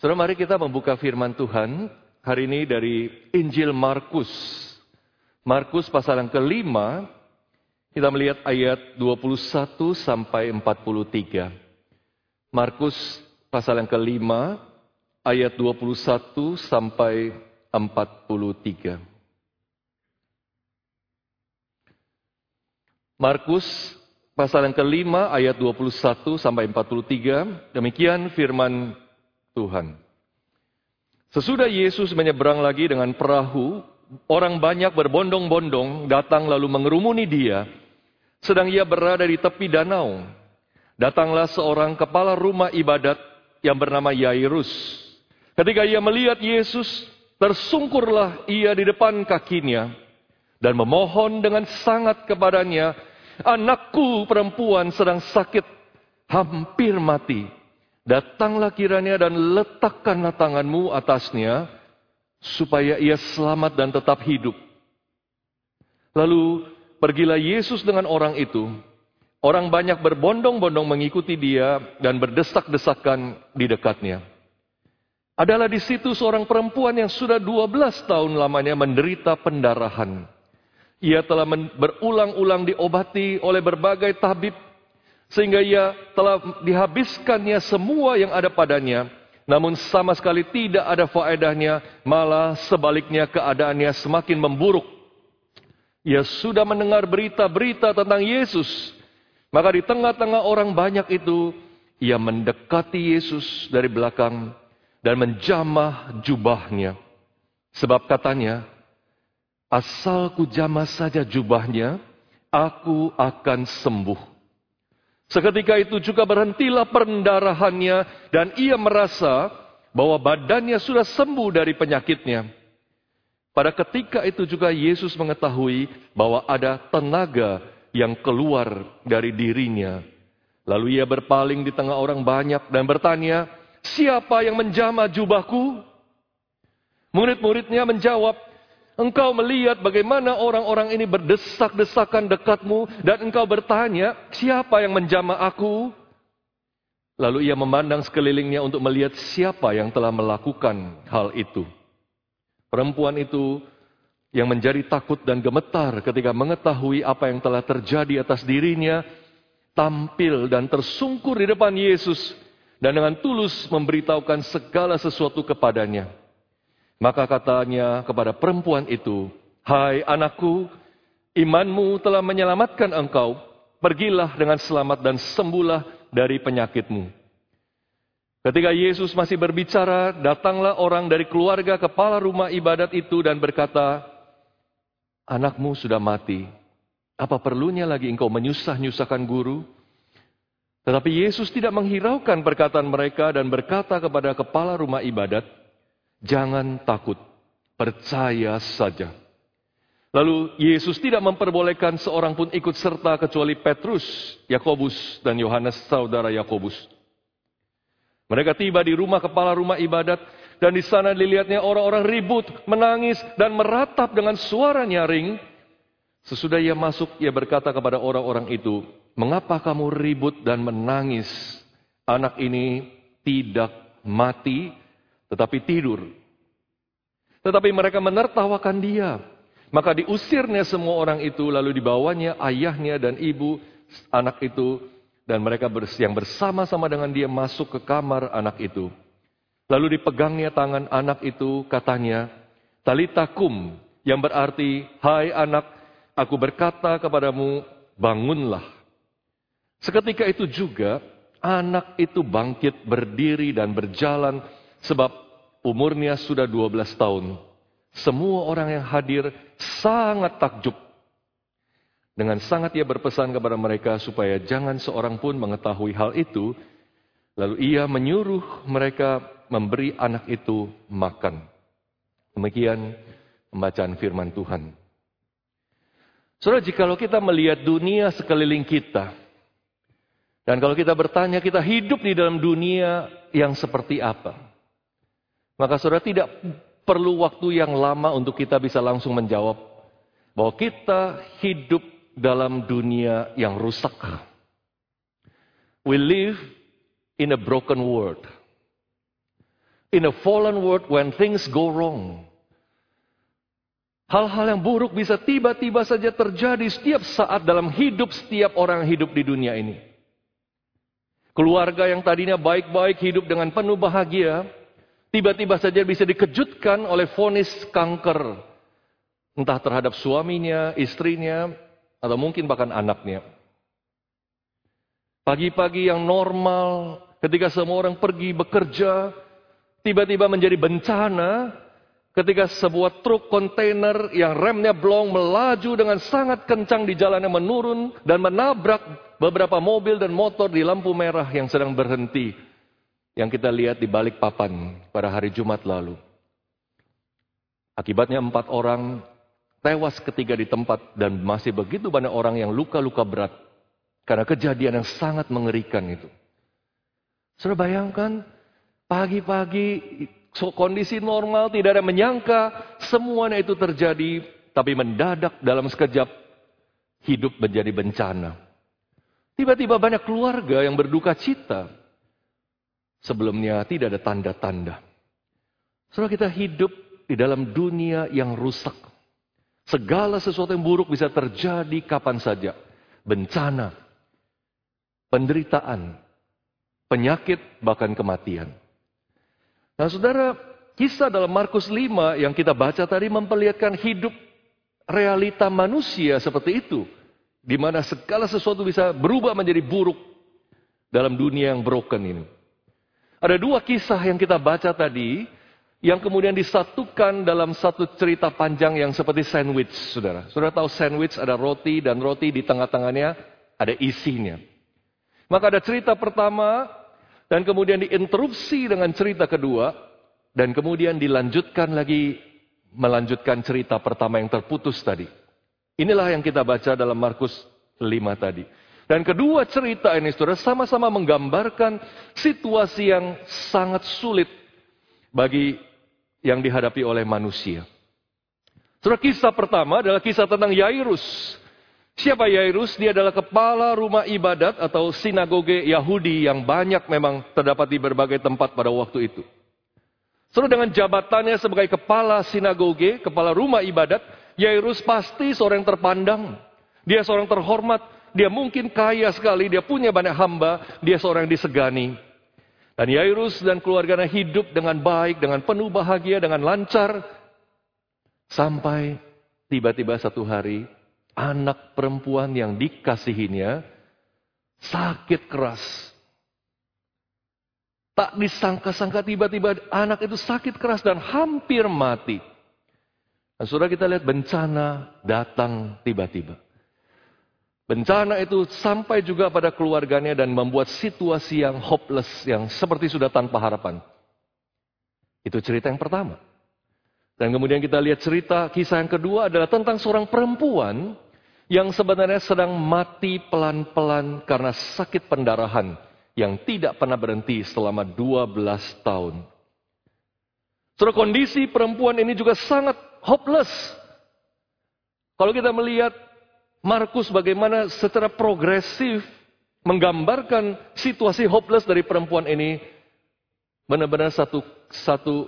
Saudara, mari kita membuka firman Tuhan hari ini dari Injil Markus. Markus pasal yang kelima, kita melihat ayat 21 sampai 43. Markus pasal yang kelima, ayat 21 sampai 43. Markus pasal yang kelima ayat 21 sampai 43. Demikian firman Tuhan. Sesudah Yesus menyeberang lagi dengan perahu, orang banyak berbondong-bondong datang lalu mengerumuni dia. Sedang ia berada di tepi danau. Datanglah seorang kepala rumah ibadat yang bernama Yairus. Ketika ia melihat Yesus, tersungkurlah ia di depan kakinya dan memohon dengan sangat kepadanya, "Anakku perempuan sedang sakit, hampir mati." Datanglah kiranya dan letakkanlah tanganmu atasnya, supaya ia selamat dan tetap hidup. Lalu pergilah Yesus dengan orang itu. Orang banyak berbondong-bondong mengikuti dia dan berdesak-desakan di dekatnya. Adalah di situ seorang perempuan yang sudah 12 tahun lamanya menderita pendarahan. Ia telah berulang-ulang diobati oleh berbagai tabib sehingga ia telah dihabiskannya semua yang ada padanya, namun sama sekali tidak ada faedahnya, malah sebaliknya keadaannya semakin memburuk. Ia sudah mendengar berita-berita tentang Yesus, maka di tengah-tengah orang banyak itu, ia mendekati Yesus dari belakang dan menjamah jubahnya. Sebab katanya, asal ku jamah saja jubahnya, aku akan sembuh. Seketika itu juga berhentilah pendarahannya dan ia merasa bahwa badannya sudah sembuh dari penyakitnya. Pada ketika itu juga Yesus mengetahui bahwa ada tenaga yang keluar dari dirinya. Lalu ia berpaling di tengah orang banyak dan bertanya, "Siapa yang menjamah jubahku?" Murid-muridnya menjawab, Engkau melihat bagaimana orang-orang ini berdesak-desakan dekatmu dan engkau bertanya, siapa yang menjamah aku? Lalu ia memandang sekelilingnya untuk melihat siapa yang telah melakukan hal itu. Perempuan itu yang menjadi takut dan gemetar ketika mengetahui apa yang telah terjadi atas dirinya, tampil dan tersungkur di depan Yesus dan dengan tulus memberitahukan segala sesuatu kepadanya. Maka katanya kepada perempuan itu, Hai anakku, imanmu telah menyelamatkan engkau. Pergilah dengan selamat dan sembuhlah dari penyakitmu. Ketika Yesus masih berbicara, datanglah orang dari keluarga kepala rumah ibadat itu dan berkata, Anakmu sudah mati. Apa perlunya lagi engkau menyusah-nyusahkan guru? Tetapi Yesus tidak menghiraukan perkataan mereka dan berkata kepada kepala rumah ibadat, Jangan takut, percaya saja. Lalu Yesus tidak memperbolehkan seorang pun ikut serta kecuali Petrus, Yakobus, dan Yohanes saudara Yakobus. Mereka tiba di rumah kepala rumah ibadat dan di sana dilihatnya orang-orang ribut, menangis dan meratap dengan suara nyaring. Sesudah ia masuk, ia berkata kepada orang-orang itu, "Mengapa kamu ribut dan menangis? Anak ini tidak mati, tetapi tidur. Tetapi mereka menertawakan dia. Maka diusirnya semua orang itu, lalu dibawanya ayahnya dan ibu anak itu, dan mereka yang bersama-sama dengan dia masuk ke kamar anak itu. Lalu dipegangnya tangan anak itu, katanya, Talitakum, yang berarti, Hai anak, aku berkata kepadamu, bangunlah. Seketika itu juga, anak itu bangkit berdiri dan berjalan sebab umurnya sudah 12 tahun. Semua orang yang hadir sangat takjub. Dengan sangat ia berpesan kepada mereka supaya jangan seorang pun mengetahui hal itu. Lalu ia menyuruh mereka memberi anak itu makan. Demikian pembacaan firman Tuhan. Saudara, jikalau kita melihat dunia sekeliling kita, dan kalau kita bertanya, kita hidup di dalam dunia yang seperti apa? Maka saudara tidak perlu waktu yang lama untuk kita bisa langsung menjawab bahwa kita hidup dalam dunia yang rusak. We live in a broken world. In a fallen world when things go wrong. Hal-hal yang buruk bisa tiba-tiba saja terjadi setiap saat dalam hidup setiap orang hidup di dunia ini. Keluarga yang tadinya baik-baik hidup dengan penuh bahagia, tiba-tiba saja bisa dikejutkan oleh vonis kanker. Entah terhadap suaminya, istrinya, atau mungkin bahkan anaknya. Pagi-pagi yang normal, ketika semua orang pergi bekerja, tiba-tiba menjadi bencana ketika sebuah truk kontainer yang remnya blong melaju dengan sangat kencang di jalan yang menurun dan menabrak beberapa mobil dan motor di lampu merah yang sedang berhenti yang kita lihat di balik papan pada hari Jumat lalu. Akibatnya empat orang tewas ketika di tempat dan masih begitu banyak orang yang luka-luka berat karena kejadian yang sangat mengerikan itu. Sudah bayangkan pagi-pagi So, kondisi normal, tidak ada menyangka semuanya itu terjadi, tapi mendadak dalam sekejap hidup menjadi bencana. Tiba-tiba banyak keluarga yang berduka cita. Sebelumnya tidak ada tanda-tanda. Setelah kita hidup di dalam dunia yang rusak. Segala sesuatu yang buruk bisa terjadi kapan saja. Bencana, penderitaan, penyakit, bahkan kematian. Nah saudara, kisah dalam Markus 5 yang kita baca tadi memperlihatkan hidup realita manusia seperti itu. Di mana segala sesuatu bisa berubah menjadi buruk dalam dunia yang broken ini. Ada dua kisah yang kita baca tadi, yang kemudian disatukan dalam satu cerita panjang yang seperti sandwich, saudara. Saudara tahu sandwich ada roti dan roti di tengah-tengahnya ada isinya. Maka ada cerita pertama dan kemudian diinterupsi dengan cerita kedua. Dan kemudian dilanjutkan lagi melanjutkan cerita pertama yang terputus tadi. Inilah yang kita baca dalam Markus 5 tadi. Dan kedua cerita ini saudara sama-sama menggambarkan situasi yang sangat sulit bagi yang dihadapi oleh manusia. Saudara kisah pertama adalah kisah tentang Yairus. Siapa Yairus? Dia adalah kepala rumah ibadat atau sinagoge Yahudi yang banyak memang terdapat di berbagai tempat pada waktu itu. Seru dengan jabatannya sebagai kepala sinagoge, kepala rumah ibadat, Yairus pasti seorang yang terpandang. Dia seorang terhormat, dia mungkin kaya sekali, dia punya banyak hamba, dia seorang yang disegani. Dan Yairus dan keluarganya hidup dengan baik, dengan penuh bahagia, dengan lancar. Sampai tiba-tiba satu hari anak perempuan yang dikasihinya sakit keras. Tak disangka-sangka tiba-tiba anak itu sakit keras dan hampir mati. Dan sudah kita lihat bencana datang tiba-tiba. Bencana itu sampai juga pada keluarganya dan membuat situasi yang hopeless, yang seperti sudah tanpa harapan. Itu cerita yang pertama. Dan kemudian kita lihat cerita kisah yang kedua adalah tentang seorang perempuan yang sebenarnya sedang mati pelan-pelan karena sakit pendarahan yang tidak pernah berhenti selama 12 tahun. Saudara kondisi perempuan ini juga sangat hopeless. Kalau kita melihat Markus bagaimana secara progresif menggambarkan situasi hopeless dari perempuan ini, benar-benar satu satu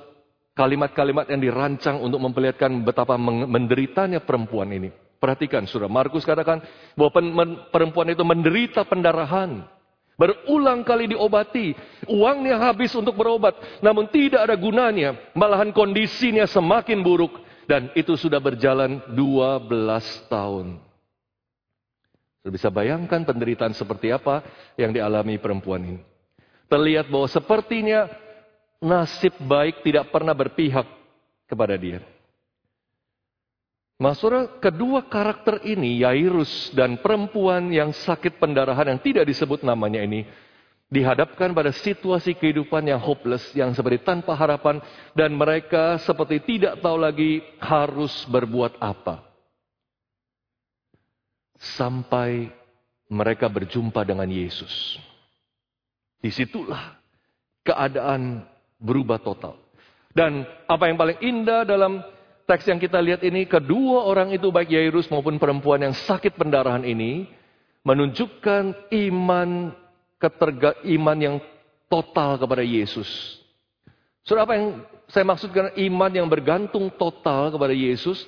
kalimat-kalimat yang dirancang untuk memperlihatkan betapa menderitanya perempuan ini. Perhatikan surah Markus katakan bahwa perempuan itu menderita pendarahan. Berulang kali diobati. Uangnya habis untuk berobat. Namun tidak ada gunanya. Malahan kondisinya semakin buruk. Dan itu sudah berjalan 12 tahun. Bisa bayangkan penderitaan seperti apa yang dialami perempuan ini. Terlihat bahwa sepertinya nasib baik tidak pernah berpihak kepada dia. Masura kedua karakter ini, Yairus dan perempuan yang sakit pendarahan yang tidak disebut namanya ini, dihadapkan pada situasi kehidupan yang hopeless, yang seperti tanpa harapan, dan mereka seperti tidak tahu lagi harus berbuat apa. Sampai mereka berjumpa dengan Yesus. Di situlah keadaan berubah total. Dan apa yang paling indah dalam teks yang kita lihat ini, kedua orang itu baik Yairus maupun perempuan yang sakit pendarahan ini menunjukkan iman keterga iman yang total kepada Yesus. Saudara, apa yang saya maksudkan iman yang bergantung total kepada Yesus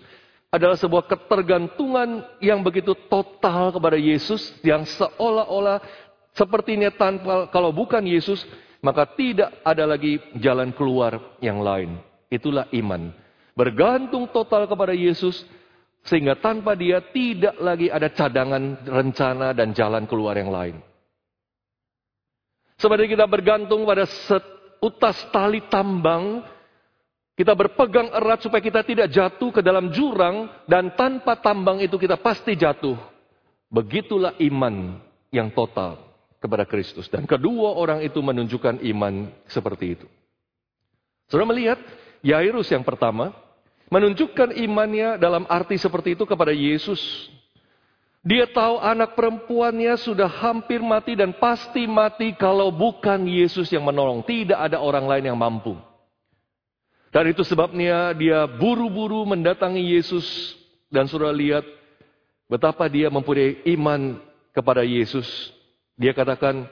adalah sebuah ketergantungan yang begitu total kepada Yesus yang seolah-olah sepertinya tanpa kalau bukan Yesus maka tidak ada lagi jalan keluar yang lain. Itulah iman. Bergantung total kepada Yesus sehingga tanpa dia tidak lagi ada cadangan, rencana dan jalan keluar yang lain. Seperti kita bergantung pada utas tali tambang, kita berpegang erat supaya kita tidak jatuh ke dalam jurang dan tanpa tambang itu kita pasti jatuh. Begitulah iman yang total kepada Kristus. Dan kedua orang itu menunjukkan iman seperti itu. Saudara melihat, Yairus yang pertama, menunjukkan imannya dalam arti seperti itu kepada Yesus. Dia tahu anak perempuannya sudah hampir mati dan pasti mati kalau bukan Yesus yang menolong. Tidak ada orang lain yang mampu. Dan itu sebabnya dia buru-buru mendatangi Yesus. Dan sudah lihat betapa dia mempunyai iman kepada Yesus. Dia katakan,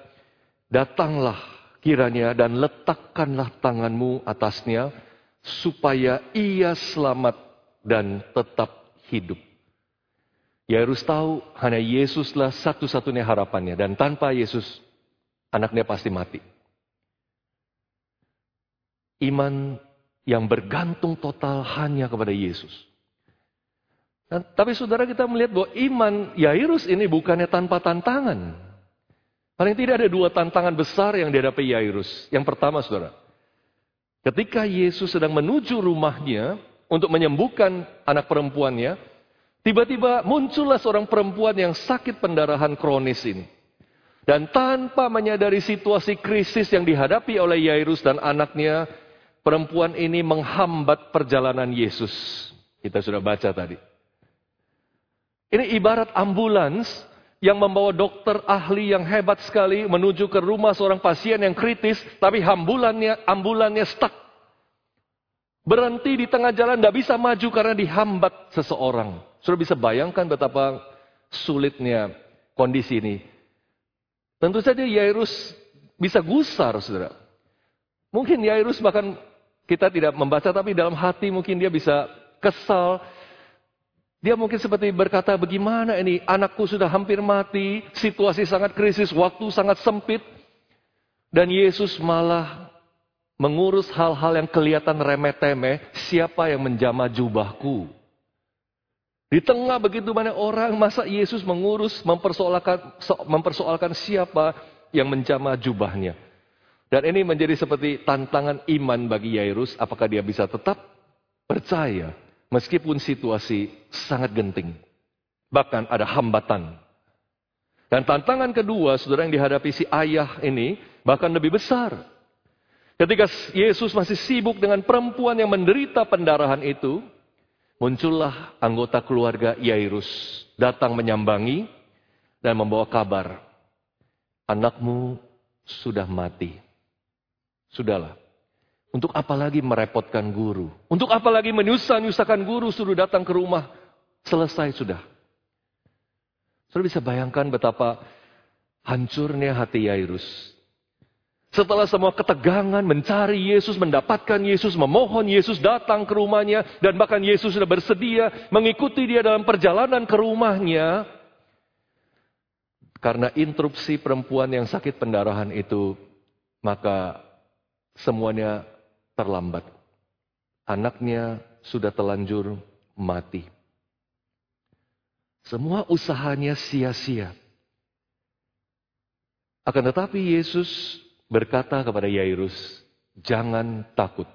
datanglah kiranya dan letakkanlah tanganmu atasnya supaya ia selamat dan tetap hidup. Yairus tahu hanya Yesuslah satu-satunya harapannya dan tanpa Yesus anaknya pasti mati. Iman yang bergantung total hanya kepada Yesus. Dan, tapi saudara kita melihat bahwa iman Yairus ini bukannya tanpa tantangan. Paling tidak ada dua tantangan besar yang dihadapi Yairus. Yang pertama saudara, ketika Yesus sedang menuju rumahnya untuk menyembuhkan anak perempuannya, Tiba-tiba muncullah seorang perempuan yang sakit pendarahan kronis ini. Dan tanpa menyadari situasi krisis yang dihadapi oleh Yairus dan anaknya, perempuan ini menghambat perjalanan Yesus. Kita sudah baca tadi. Ini ibarat ambulans yang membawa dokter ahli yang hebat sekali menuju ke rumah seorang pasien yang kritis, tapi ambulannya ambulannya stuck. Berhenti di tengah jalan, tidak bisa maju karena dihambat seseorang. Sudah bisa bayangkan betapa sulitnya kondisi ini. Tentu saja Yairus bisa gusar, saudara. Mungkin Yairus bahkan kita tidak membaca, tapi dalam hati mungkin dia bisa kesal. Dia mungkin seperti berkata, bagaimana ini anakku sudah hampir mati, situasi sangat krisis, waktu sangat sempit. Dan Yesus malah mengurus hal-hal yang kelihatan remeh-temeh, siapa yang menjama jubahku. Di tengah begitu banyak orang, masa Yesus mengurus, mempersoalkan, mempersoalkan siapa yang menjama jubahnya. Dan ini menjadi seperti tantangan iman bagi Yairus, apakah dia bisa tetap percaya meskipun situasi sangat genting. Bahkan ada hambatan. Dan tantangan kedua, saudara yang dihadapi si ayah ini, bahkan lebih besar. Ketika Yesus masih sibuk dengan perempuan yang menderita pendarahan itu, Muncullah anggota keluarga Yairus datang menyambangi dan membawa kabar. Anakmu sudah mati. Sudahlah. Untuk apa lagi merepotkan guru? Untuk apa lagi menyusah-nyusahkan guru suruh datang ke rumah? Selesai sudah. Sudah bisa bayangkan betapa hancurnya hati Yairus. Setelah semua ketegangan mencari Yesus, mendapatkan Yesus, memohon Yesus datang ke rumahnya, dan bahkan Yesus sudah bersedia mengikuti dia dalam perjalanan ke rumahnya. Karena interupsi perempuan yang sakit pendarahan itu, maka semuanya terlambat. Anaknya sudah telanjur mati. Semua usahanya sia-sia. Akan tetapi Yesus berkata kepada Yairus, "Jangan takut,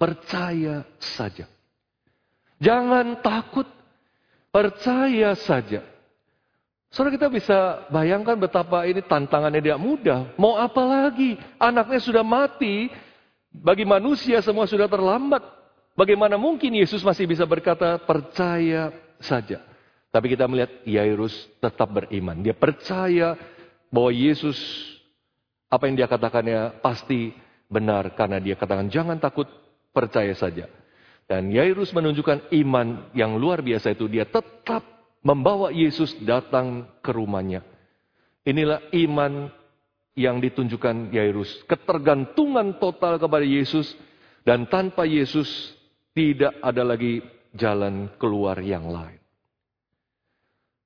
percaya saja." Jangan takut, percaya saja. Saudara kita bisa bayangkan betapa ini tantangannya tidak mudah. Mau apa lagi? Anaknya sudah mati. Bagi manusia semua sudah terlambat. Bagaimana mungkin Yesus masih bisa berkata percaya saja. Tapi kita melihat Yairus tetap beriman. Dia percaya bahwa Yesus apa yang dia katakannya pasti benar karena dia katakan jangan takut, percaya saja. Dan Yairus menunjukkan iman yang luar biasa itu dia tetap membawa Yesus datang ke rumahnya. Inilah iman yang ditunjukkan Yairus. Ketergantungan total kepada Yesus Dan tanpa Yesus tidak ada lagi jalan keluar yang lain.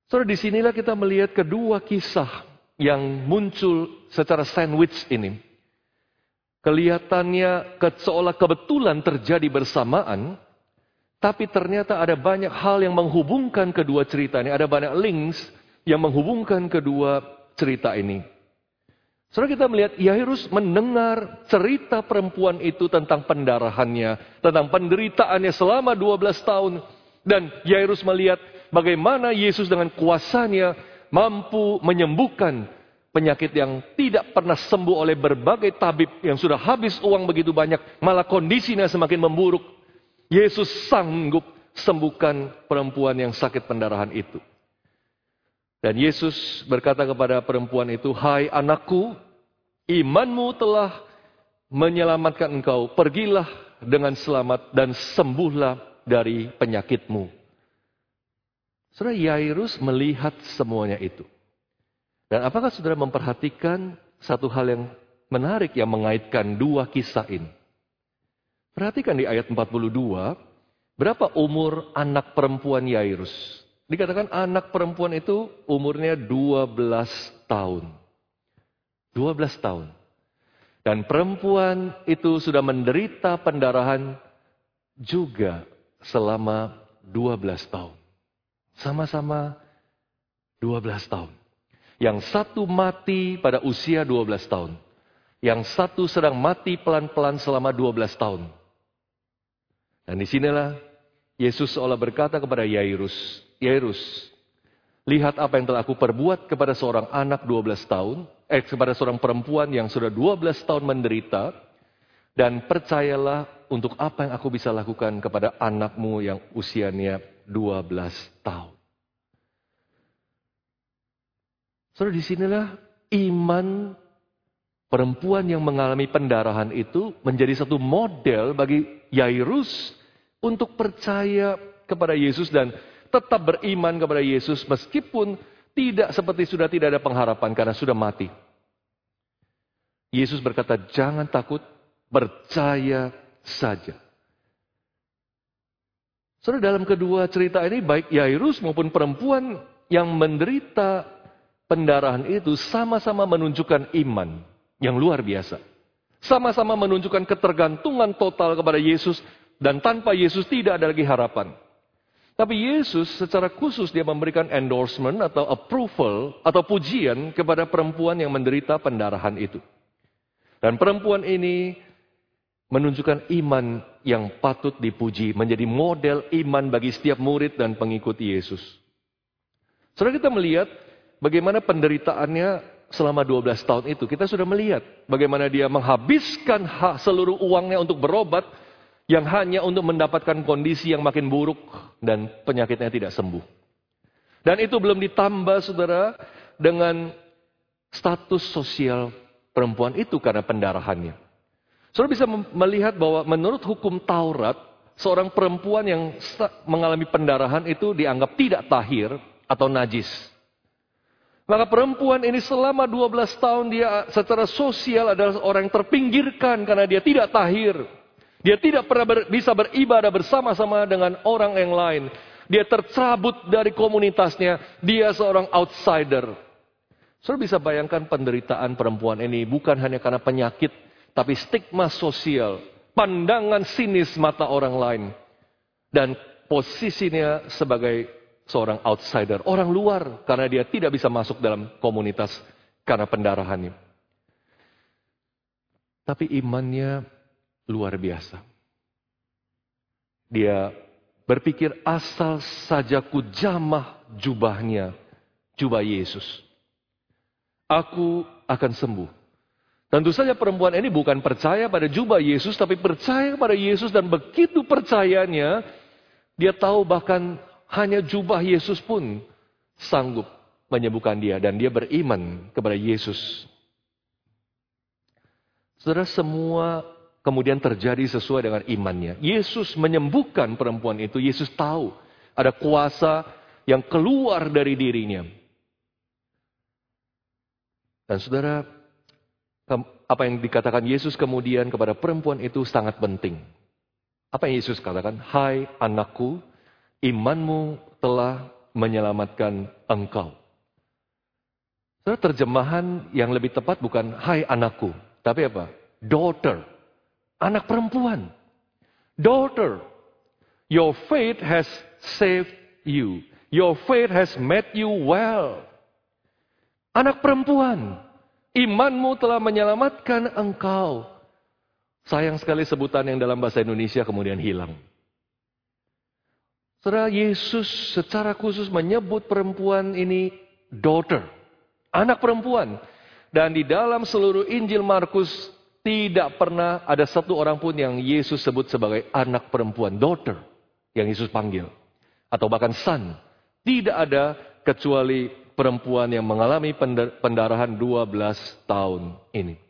Saudara, di sinilah kita melihat kedua kisah yang muncul secara sandwich ini. Kelihatannya seolah kebetulan terjadi bersamaan, tapi ternyata ada banyak hal yang menghubungkan kedua cerita ini. Ada banyak links yang menghubungkan kedua cerita ini. Saudara kita melihat Yairus mendengar cerita perempuan itu tentang pendarahannya, tentang penderitaannya selama 12 tahun. Dan Yairus melihat bagaimana Yesus dengan kuasanya mampu menyembuhkan penyakit yang tidak pernah sembuh oleh berbagai tabib yang sudah habis uang begitu banyak, malah kondisinya semakin memburuk. Yesus sanggup sembuhkan perempuan yang sakit pendarahan itu. Dan Yesus berkata kepada perempuan itu, "Hai anakku, Imanmu telah menyelamatkan engkau. Pergilah dengan selamat dan sembuhlah dari penyakitmu. Saudara Yairus melihat semuanya itu. Dan apakah saudara memperhatikan satu hal yang menarik yang mengaitkan dua kisah ini? Perhatikan di ayat 42, berapa umur anak perempuan Yairus? Dikatakan anak perempuan itu umurnya 12 tahun. 12 tahun. Dan perempuan itu sudah menderita pendarahan juga selama 12 tahun. Sama-sama 12 tahun. Yang satu mati pada usia 12 tahun. Yang satu sedang mati pelan-pelan selama 12 tahun. Dan di sinilah Yesus seolah berkata kepada Yairus, Yairus, lihat apa yang telah aku perbuat kepada seorang anak 12 tahun, eh, kepada seorang perempuan yang sudah 12 tahun menderita, dan percayalah untuk apa yang aku bisa lakukan kepada anakmu yang usianya 12 tahun. Saudara, di sinilah iman perempuan yang mengalami pendarahan itu menjadi satu model bagi Yairus untuk percaya kepada Yesus dan tetap beriman kepada Yesus meskipun tidak seperti sudah tidak ada pengharapan karena sudah mati. Yesus berkata, jangan takut, percaya saja. Saudara dalam kedua cerita ini baik Yairus maupun perempuan yang menderita pendarahan itu sama-sama menunjukkan iman yang luar biasa. Sama-sama menunjukkan ketergantungan total kepada Yesus dan tanpa Yesus tidak ada lagi harapan. Tapi Yesus secara khusus dia memberikan endorsement atau approval atau pujian kepada perempuan yang menderita pendarahan itu. Dan perempuan ini menunjukkan iman yang patut dipuji, menjadi model iman bagi setiap murid dan pengikut Yesus. Setelah kita melihat bagaimana penderitaannya selama 12 tahun itu, kita sudah melihat bagaimana dia menghabiskan seluruh uangnya untuk berobat yang hanya untuk mendapatkan kondisi yang makin buruk dan penyakitnya tidak sembuh. Dan itu belum ditambah saudara dengan status sosial perempuan itu karena pendarahannya. Saudara bisa melihat bahwa menurut hukum Taurat, seorang perempuan yang mengalami pendarahan itu dianggap tidak tahir atau najis. Maka perempuan ini selama 12 tahun dia secara sosial adalah orang yang terpinggirkan karena dia tidak tahir. Dia tidak pernah ber, bisa beribadah bersama-sama dengan orang yang lain. Dia tercabut dari komunitasnya. Dia seorang outsider. Saudara bisa bayangkan penderitaan perempuan ini bukan hanya karena penyakit, tapi stigma sosial, pandangan sinis mata orang lain, dan posisinya sebagai seorang outsider, orang luar, karena dia tidak bisa masuk dalam komunitas karena pendarahannya. Tapi imannya luar biasa. Dia berpikir asal saja ku jamah jubahnya, jubah Yesus. Aku akan sembuh. Tentu saja perempuan ini bukan percaya pada jubah Yesus, tapi percaya pada Yesus dan begitu percayanya, dia tahu bahkan hanya jubah Yesus pun sanggup menyembuhkan dia dan dia beriman kepada Yesus. Saudara semua kemudian terjadi sesuai dengan imannya. Yesus menyembuhkan perempuan itu. Yesus tahu ada kuasa yang keluar dari dirinya. Dan saudara, apa yang dikatakan Yesus kemudian kepada perempuan itu sangat penting. Apa yang Yesus katakan? Hai anakku, imanmu telah menyelamatkan engkau. Saudara, terjemahan yang lebih tepat bukan hai anakku, tapi apa? Daughter, anak perempuan. Daughter, your faith has saved you. Your faith has made you well. Anak perempuan, imanmu telah menyelamatkan engkau. Sayang sekali sebutan yang dalam bahasa Indonesia kemudian hilang. Saudara Yesus secara khusus menyebut perempuan ini daughter anak perempuan. Dan di dalam seluruh Injil Markus tidak pernah ada satu orang pun yang Yesus sebut sebagai anak perempuan, daughter, yang Yesus panggil. Atau bahkan son. Tidak ada kecuali perempuan yang mengalami pendarahan 12 tahun ini.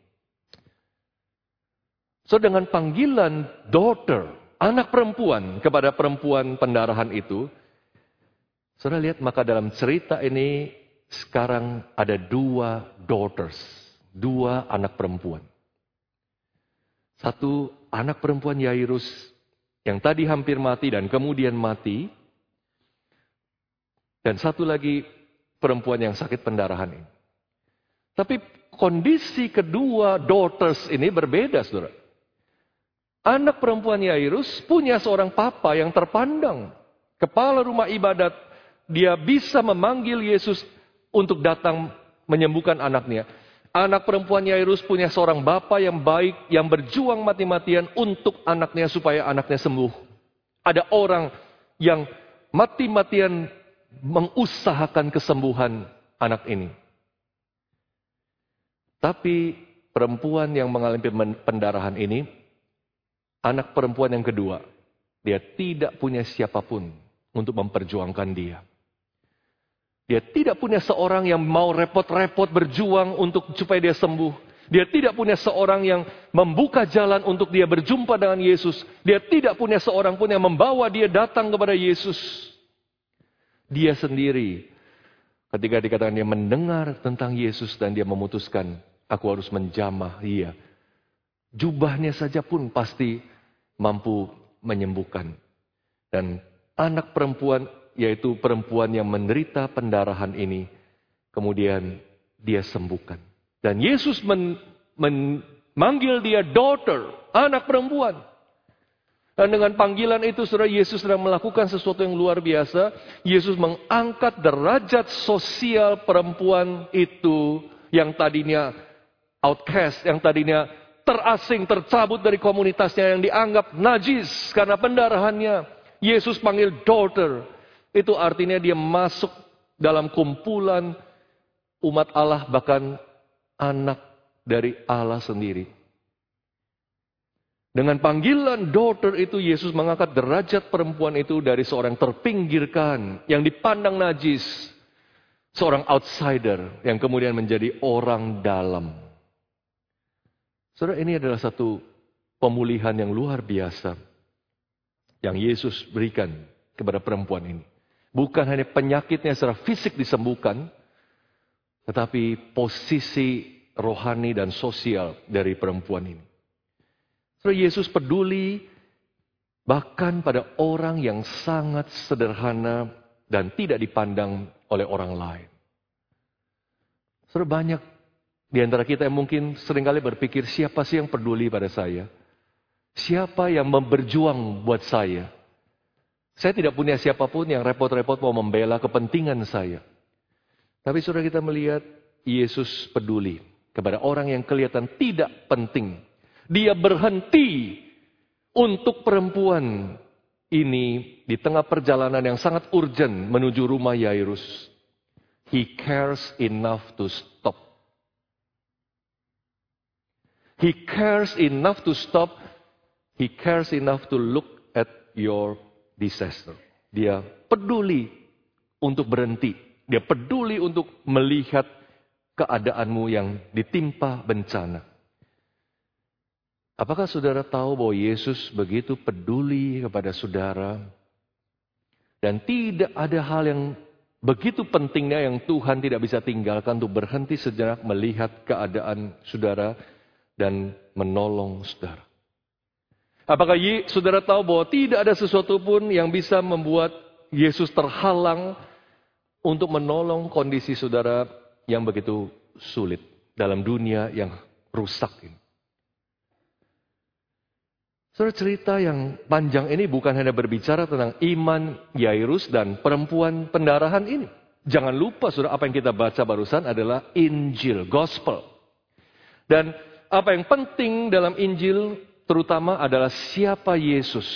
So dengan panggilan daughter, anak perempuan kepada perempuan pendarahan itu, Saudara lihat maka dalam cerita ini sekarang ada dua daughters, dua anak perempuan. Satu anak perempuan Yairus yang tadi hampir mati dan kemudian mati. Dan satu lagi perempuan yang sakit pendarahan ini. Tapi kondisi kedua daughters ini berbeda, saudara. Anak perempuan Yairus punya seorang papa yang terpandang. Kepala rumah ibadat. Dia bisa memanggil Yesus untuk datang menyembuhkan anaknya. Anak perempuan Yairus punya seorang bapak yang baik, yang berjuang mati-matian untuk anaknya supaya anaknya sembuh. Ada orang yang mati-matian mengusahakan kesembuhan anak ini. Tapi perempuan yang mengalami pendarahan ini, anak perempuan yang kedua, dia tidak punya siapa pun untuk memperjuangkan dia. Dia tidak punya seorang yang mau repot-repot berjuang untuk supaya dia sembuh. Dia tidak punya seorang yang membuka jalan untuk dia berjumpa dengan Yesus. Dia tidak punya seorang pun yang membawa dia datang kepada Yesus. Dia sendiri ketika dikatakan dia mendengar tentang Yesus dan dia memutuskan aku harus menjamah dia. Jubahnya saja pun pasti mampu menyembuhkan. Dan anak perempuan yaitu perempuan yang menderita pendarahan ini, kemudian dia sembuhkan. Dan Yesus men, memanggil dia daughter, anak perempuan. Dan dengan panggilan itu, saudara Yesus sedang melakukan sesuatu yang luar biasa. Yesus mengangkat derajat sosial perempuan itu yang tadinya outcast, yang tadinya terasing, tercabut dari komunitasnya yang dianggap najis karena pendarahannya. Yesus panggil daughter, itu artinya dia masuk dalam kumpulan umat Allah, bahkan anak dari Allah sendiri. Dengan panggilan daughter itu Yesus mengangkat derajat perempuan itu dari seorang terpinggirkan, yang dipandang najis, seorang outsider yang kemudian menjadi orang dalam. Saudara, ini adalah satu pemulihan yang luar biasa yang Yesus berikan kepada perempuan ini. Bukan hanya penyakitnya secara fisik disembuhkan, tetapi posisi rohani dan sosial dari perempuan ini. So, Yesus peduli bahkan pada orang yang sangat sederhana dan tidak dipandang oleh orang lain. Saudara banyak di antara kita yang mungkin sering kali berpikir siapa sih yang peduli pada saya? Siapa yang berjuang buat saya? Saya tidak punya siapa pun yang repot-repot mau membela kepentingan saya. Tapi sudah kita melihat Yesus peduli kepada orang yang kelihatan tidak penting. Dia berhenti untuk perempuan ini di tengah perjalanan yang sangat urgent menuju rumah Yairus. He cares enough to stop. He cares enough to stop. He cares enough to look at your disaster. Dia peduli untuk berhenti. Dia peduli untuk melihat keadaanmu yang ditimpa bencana. Apakah saudara tahu bahwa Yesus begitu peduli kepada saudara? Dan tidak ada hal yang begitu pentingnya yang Tuhan tidak bisa tinggalkan untuk berhenti sejenak melihat keadaan saudara dan menolong saudara. Apakah saudara tahu bahwa tidak ada sesuatu pun yang bisa membuat Yesus terhalang untuk menolong kondisi saudara yang begitu sulit dalam dunia yang rusak ini. Saudara cerita yang panjang ini bukan hanya berbicara tentang iman Yairus dan perempuan pendarahan ini. Jangan lupa saudara apa yang kita baca barusan adalah Injil, Gospel. Dan apa yang penting dalam Injil terutama adalah siapa Yesus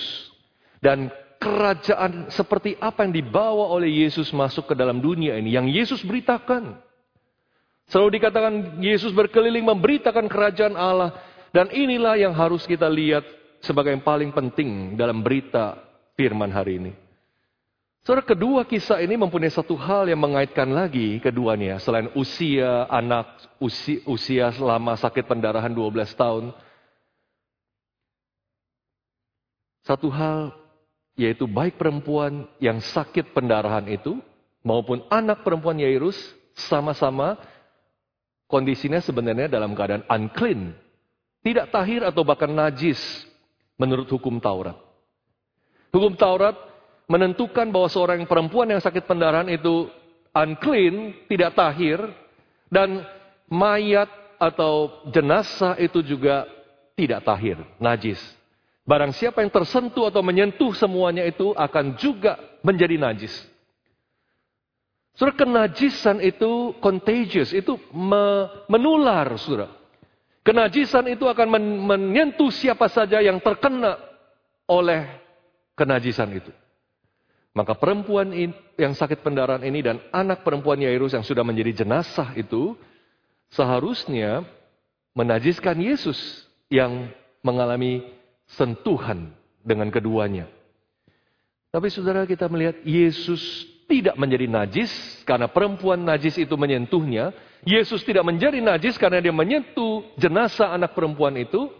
dan kerajaan seperti apa yang dibawa oleh Yesus masuk ke dalam dunia ini yang Yesus beritakan. Selalu dikatakan Yesus berkeliling memberitakan kerajaan Allah dan inilah yang harus kita lihat sebagai yang paling penting dalam berita firman hari ini. Saudara, kedua kisah ini mempunyai satu hal yang mengaitkan lagi keduanya. Selain usia anak, usia, usia selama sakit pendarahan 12 tahun. Satu hal yaitu baik perempuan yang sakit pendarahan itu maupun anak perempuan Yairus sama-sama kondisinya sebenarnya dalam keadaan unclean. Tidak tahir atau bahkan najis menurut hukum Taurat. Hukum Taurat menentukan bahwa seorang perempuan yang sakit pendarahan itu unclean, tidak tahir, dan mayat atau jenazah itu juga tidak tahir, najis. Barang siapa yang tersentuh atau menyentuh semuanya itu akan juga menjadi najis. Surah kenajisan itu contagious, itu menular, surah. Kenajisan itu akan menyentuh siapa saja yang terkena oleh kenajisan itu. Maka perempuan yang sakit pendarahan ini dan anak perempuan Yairus yang sudah menjadi jenazah itu seharusnya menajiskan Yesus yang mengalami sentuhan dengan keduanya. Tapi saudara kita melihat Yesus tidak menjadi najis karena perempuan najis itu menyentuhnya. Yesus tidak menjadi najis karena dia menyentuh jenazah anak perempuan itu.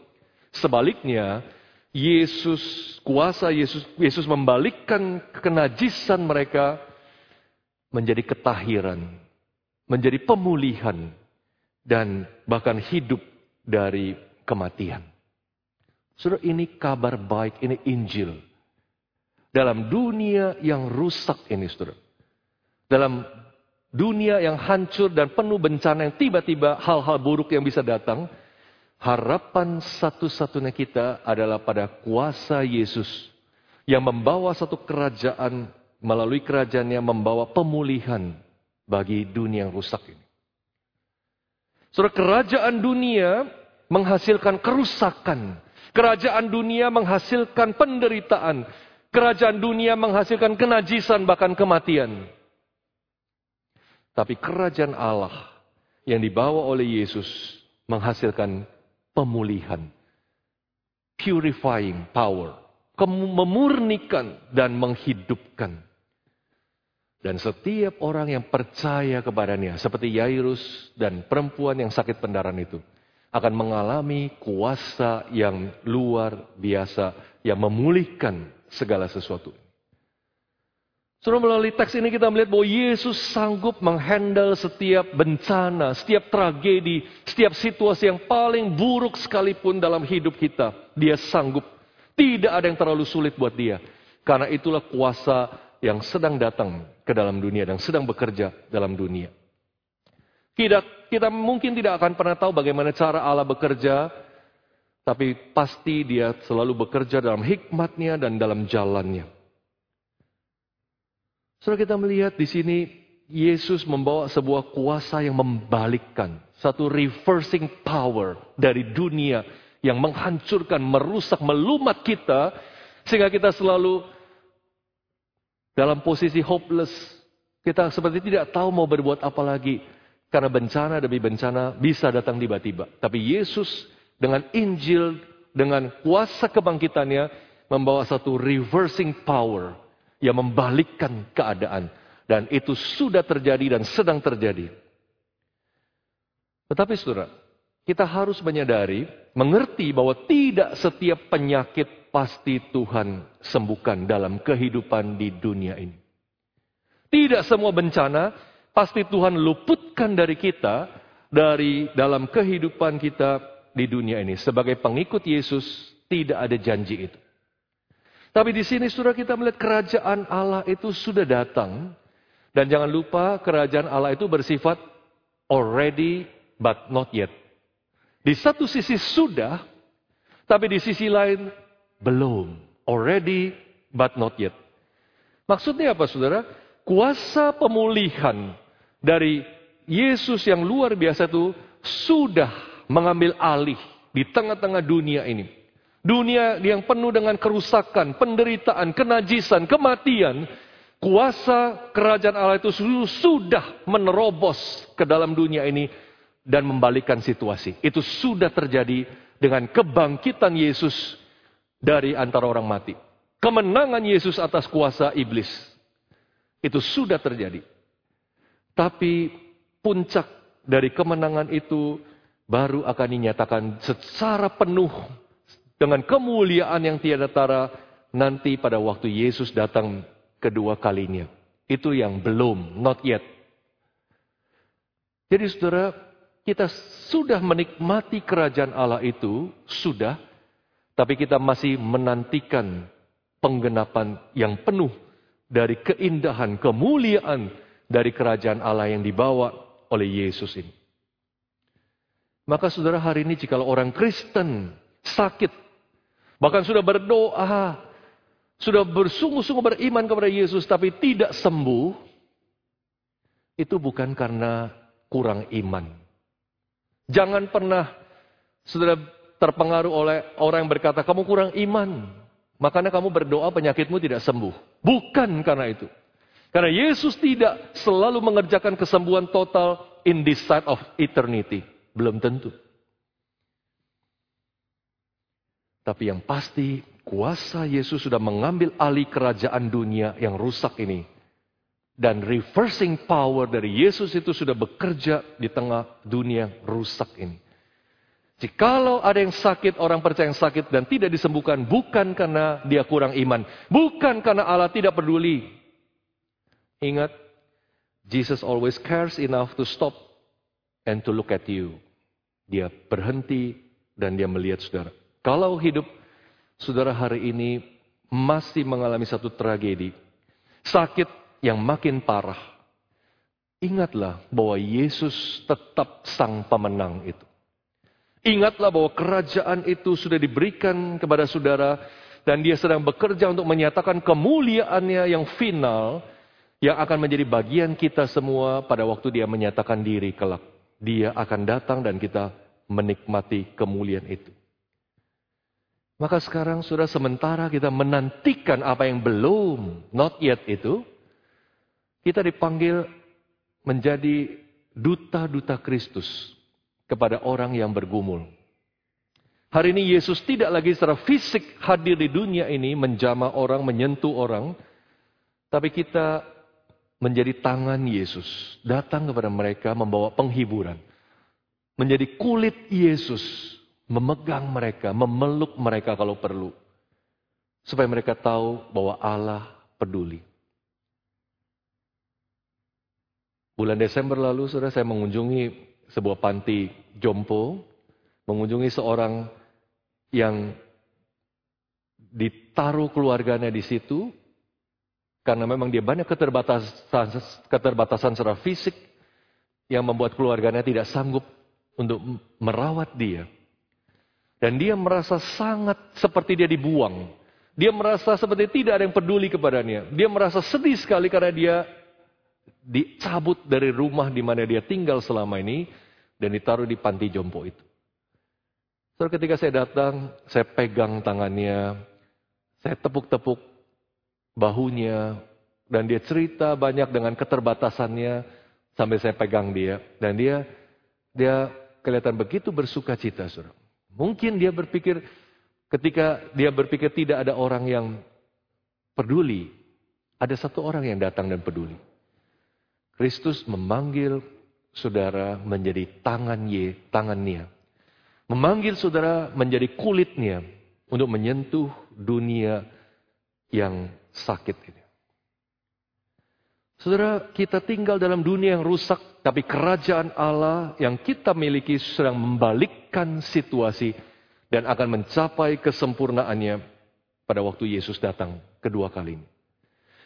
Sebaliknya, Yesus kuasa Yesus Yesus membalikkan kenajisan mereka menjadi ketahiran, menjadi pemulihan dan bahkan hidup dari kematian. Saudara, ini kabar baik, ini Injil. Dalam dunia yang rusak ini, saudara. Dalam dunia yang hancur dan penuh bencana yang tiba-tiba hal-hal buruk yang bisa datang, harapan satu-satunya kita adalah pada kuasa Yesus yang membawa satu kerajaan melalui kerajaannya membawa pemulihan bagi dunia yang rusak ini. Saudara, kerajaan dunia menghasilkan kerusakan, Kerajaan dunia menghasilkan penderitaan. Kerajaan dunia menghasilkan kenajisan bahkan kematian. Tapi kerajaan Allah yang dibawa oleh Yesus menghasilkan pemulihan. Purifying power. Memurnikan dan menghidupkan. Dan setiap orang yang percaya kepadanya, seperti Yairus dan perempuan yang sakit pendarahan itu, akan mengalami kuasa yang luar biasa yang memulihkan segala sesuatu. Suruh melalui teks ini kita melihat bahwa Yesus sanggup menghandle setiap bencana, setiap tragedi, setiap situasi yang paling buruk sekalipun dalam hidup kita. Dia sanggup. Tidak ada yang terlalu sulit buat dia. Karena itulah kuasa yang sedang datang ke dalam dunia dan sedang bekerja dalam dunia. Kita, kita mungkin tidak akan pernah tahu bagaimana cara Allah bekerja, tapi pasti dia selalu bekerja dalam hikmatnya dan dalam jalannya. Setelah kita melihat di sini, Yesus membawa sebuah kuasa yang membalikkan. Satu reversing power dari dunia yang menghancurkan, merusak, melumat kita. Sehingga kita selalu dalam posisi hopeless. Kita seperti tidak tahu mau berbuat apa lagi. Karena bencana demi bencana bisa datang tiba-tiba. Tapi Yesus dengan Injil, dengan kuasa kebangkitannya, membawa satu reversing power yang membalikkan keadaan. Dan itu sudah terjadi dan sedang terjadi. Tetapi saudara, kita harus menyadari, mengerti bahwa tidak setiap penyakit pasti Tuhan sembuhkan dalam kehidupan di dunia ini. Tidak semua bencana pasti Tuhan luputkan dari kita dari dalam kehidupan kita di dunia ini. Sebagai pengikut Yesus, Tidak ada janji itu. Tapi di sini sudah kita melihat kerajaan Allah itu sudah datang. Dan jangan lupa kerajaan Allah itu bersifat already but not yet. Di satu sisi sudah, tapi di sisi lain belum. Already but not yet. Maksudnya apa saudara? Kuasa pemulihan dari Yesus yang luar biasa itu sudah mengambil alih di tengah-tengah dunia ini. Dunia yang penuh dengan kerusakan, penderitaan, kenajisan, kematian. Kuasa kerajaan Allah itu sudah menerobos ke dalam dunia ini dan membalikkan situasi. Itu sudah terjadi dengan kebangkitan Yesus dari antara orang mati. Kemenangan Yesus atas kuasa iblis. Itu sudah terjadi. Tapi puncak dari kemenangan itu baru akan dinyatakan secara penuh dengan kemuliaan yang tiada tara nanti pada waktu Yesus datang kedua kalinya. Itu yang belum, not yet. Jadi saudara, kita sudah menikmati kerajaan Allah itu, sudah, tapi kita masih menantikan penggenapan yang penuh dari keindahan, kemuliaan dari kerajaan Allah yang dibawa oleh Yesus ini. Maka saudara hari ini jika orang Kristen sakit, bahkan sudah berdoa, sudah bersungguh-sungguh beriman kepada Yesus tapi tidak sembuh, itu bukan karena kurang iman. Jangan pernah saudara terpengaruh oleh orang yang berkata kamu kurang iman. Makanya kamu berdoa penyakitmu tidak sembuh. Bukan karena itu. Karena Yesus tidak selalu mengerjakan kesembuhan total in this side of eternity. Belum tentu. Tapi yang pasti kuasa Yesus sudah mengambil alih kerajaan dunia yang rusak ini. Dan reversing power dari Yesus itu sudah bekerja di tengah dunia rusak ini. Jikalau ada yang sakit, orang percaya yang sakit dan tidak disembuhkan, bukan karena dia kurang iman. Bukan karena Allah tidak peduli. Ingat, Jesus always cares enough to stop and to look at you. Dia berhenti dan dia melihat saudara. Kalau hidup saudara hari ini masih mengalami satu tragedi, sakit yang makin parah, ingatlah bahwa Yesus tetap sang pemenang itu. Ingatlah bahwa kerajaan itu sudah diberikan kepada saudara dan dia sedang bekerja untuk menyatakan kemuliaannya yang final yang akan menjadi bagian kita semua pada waktu dia menyatakan diri kelak. Dia akan datang dan kita menikmati kemuliaan itu. Maka sekarang sudah sementara kita menantikan apa yang belum, not yet itu, kita dipanggil menjadi duta-duta Kristus kepada orang yang bergumul. Hari ini Yesus tidak lagi secara fisik hadir di dunia ini menjama orang, menyentuh orang, tapi kita menjadi tangan Yesus, datang kepada mereka membawa penghiburan. Menjadi kulit Yesus, memegang mereka, memeluk mereka kalau perlu. Supaya mereka tahu bahwa Allah peduli. Bulan Desember lalu, saudara, saya mengunjungi sebuah panti jompo, mengunjungi seorang yang ditaruh keluarganya di situ, karena memang dia banyak keterbatasan, keterbatasan secara fisik yang membuat keluarganya tidak sanggup untuk merawat dia. Dan dia merasa sangat seperti dia dibuang. Dia merasa seperti tidak ada yang peduli kepadanya. Dia merasa sedih sekali karena dia dicabut dari rumah di mana dia tinggal selama ini dan ditaruh di panti jompo itu. So, ketika saya datang, saya pegang tangannya, saya tepuk-tepuk bahunya, dan dia cerita banyak dengan keterbatasannya sampai saya pegang dia dan dia dia kelihatan begitu bersuka cita, Saudara. Mungkin dia berpikir ketika dia berpikir tidak ada orang yang peduli, ada satu orang yang datang dan peduli. Kristus memanggil saudara menjadi tangan ye, tangannya. Memanggil saudara menjadi kulitnya untuk menyentuh dunia yang sakit ini. Saudara, kita tinggal dalam dunia yang rusak, tapi kerajaan Allah yang kita miliki sedang membalikkan situasi dan akan mencapai kesempurnaannya pada waktu Yesus datang kedua kalinya.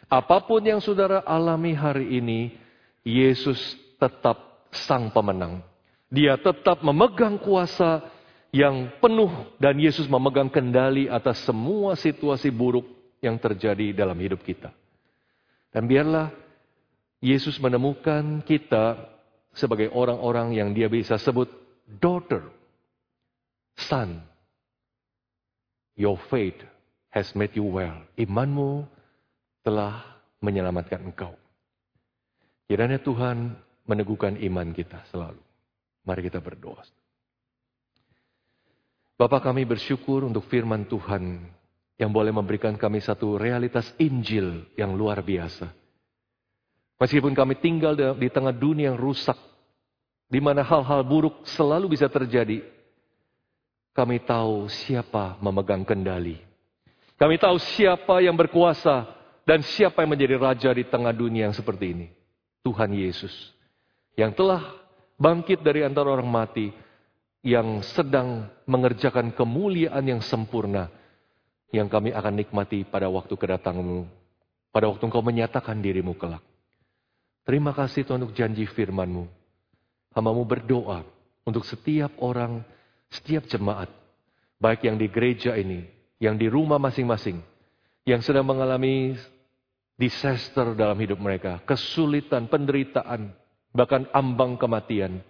Apa pun yang saudara alami hari ini, Yesus tetap sang pemenang. Dia tetap memegang kuasa yang penuh dan Yesus memegang kendali atas semua situasi buruk yang terjadi dalam hidup kita. Dan biarlah Yesus menemukan kita sebagai orang-orang yang dia bisa sebut daughter, son. Your faith has made you well. Imanmu telah menyelamatkan engkau. Kiranya Tuhan meneguhkan iman kita selalu. Mari kita berdoa. Bapak kami bersyukur untuk firman Tuhan yang boleh memberikan kami satu realitas Injil yang luar biasa. Meskipun kami tinggal di tengah dunia yang rusak, di mana hal-hal buruk selalu bisa terjadi, kami tahu siapa memegang kendali. Kami tahu siapa yang berkuasa dan siapa yang menjadi raja di tengah dunia yang seperti ini? Tuhan Yesus. Yang telah bangkit dari antara orang mati. Yang sedang mengerjakan kemuliaan yang sempurna. Yang kami akan nikmati pada waktu kedatanganmu. Pada waktu engkau menyatakan dirimu kelak. Terima kasih Tuhan untuk janji firmanmu. Hamamu berdoa untuk setiap orang, setiap jemaat. Baik yang di gereja ini, yang di rumah masing-masing. Yang sedang mengalami disaster dalam hidup mereka, kesulitan, penderitaan, bahkan ambang kematian.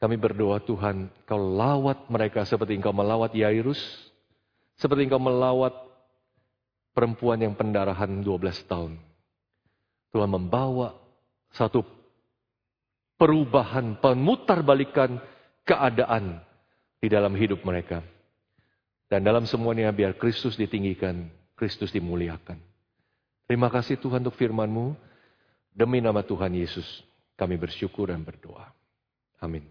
Kami berdoa Tuhan, kau lawat mereka seperti engkau melawat Yairus, seperti engkau melawat perempuan yang pendarahan 12 tahun. Tuhan membawa satu perubahan, pemutarbalikan keadaan di dalam hidup mereka. Dan dalam semuanya biar Kristus ditinggikan, Kristus dimuliakan. Terima kasih Tuhan untuk firman-Mu. Demi nama Tuhan Yesus, kami bersyukur dan berdoa. Amin.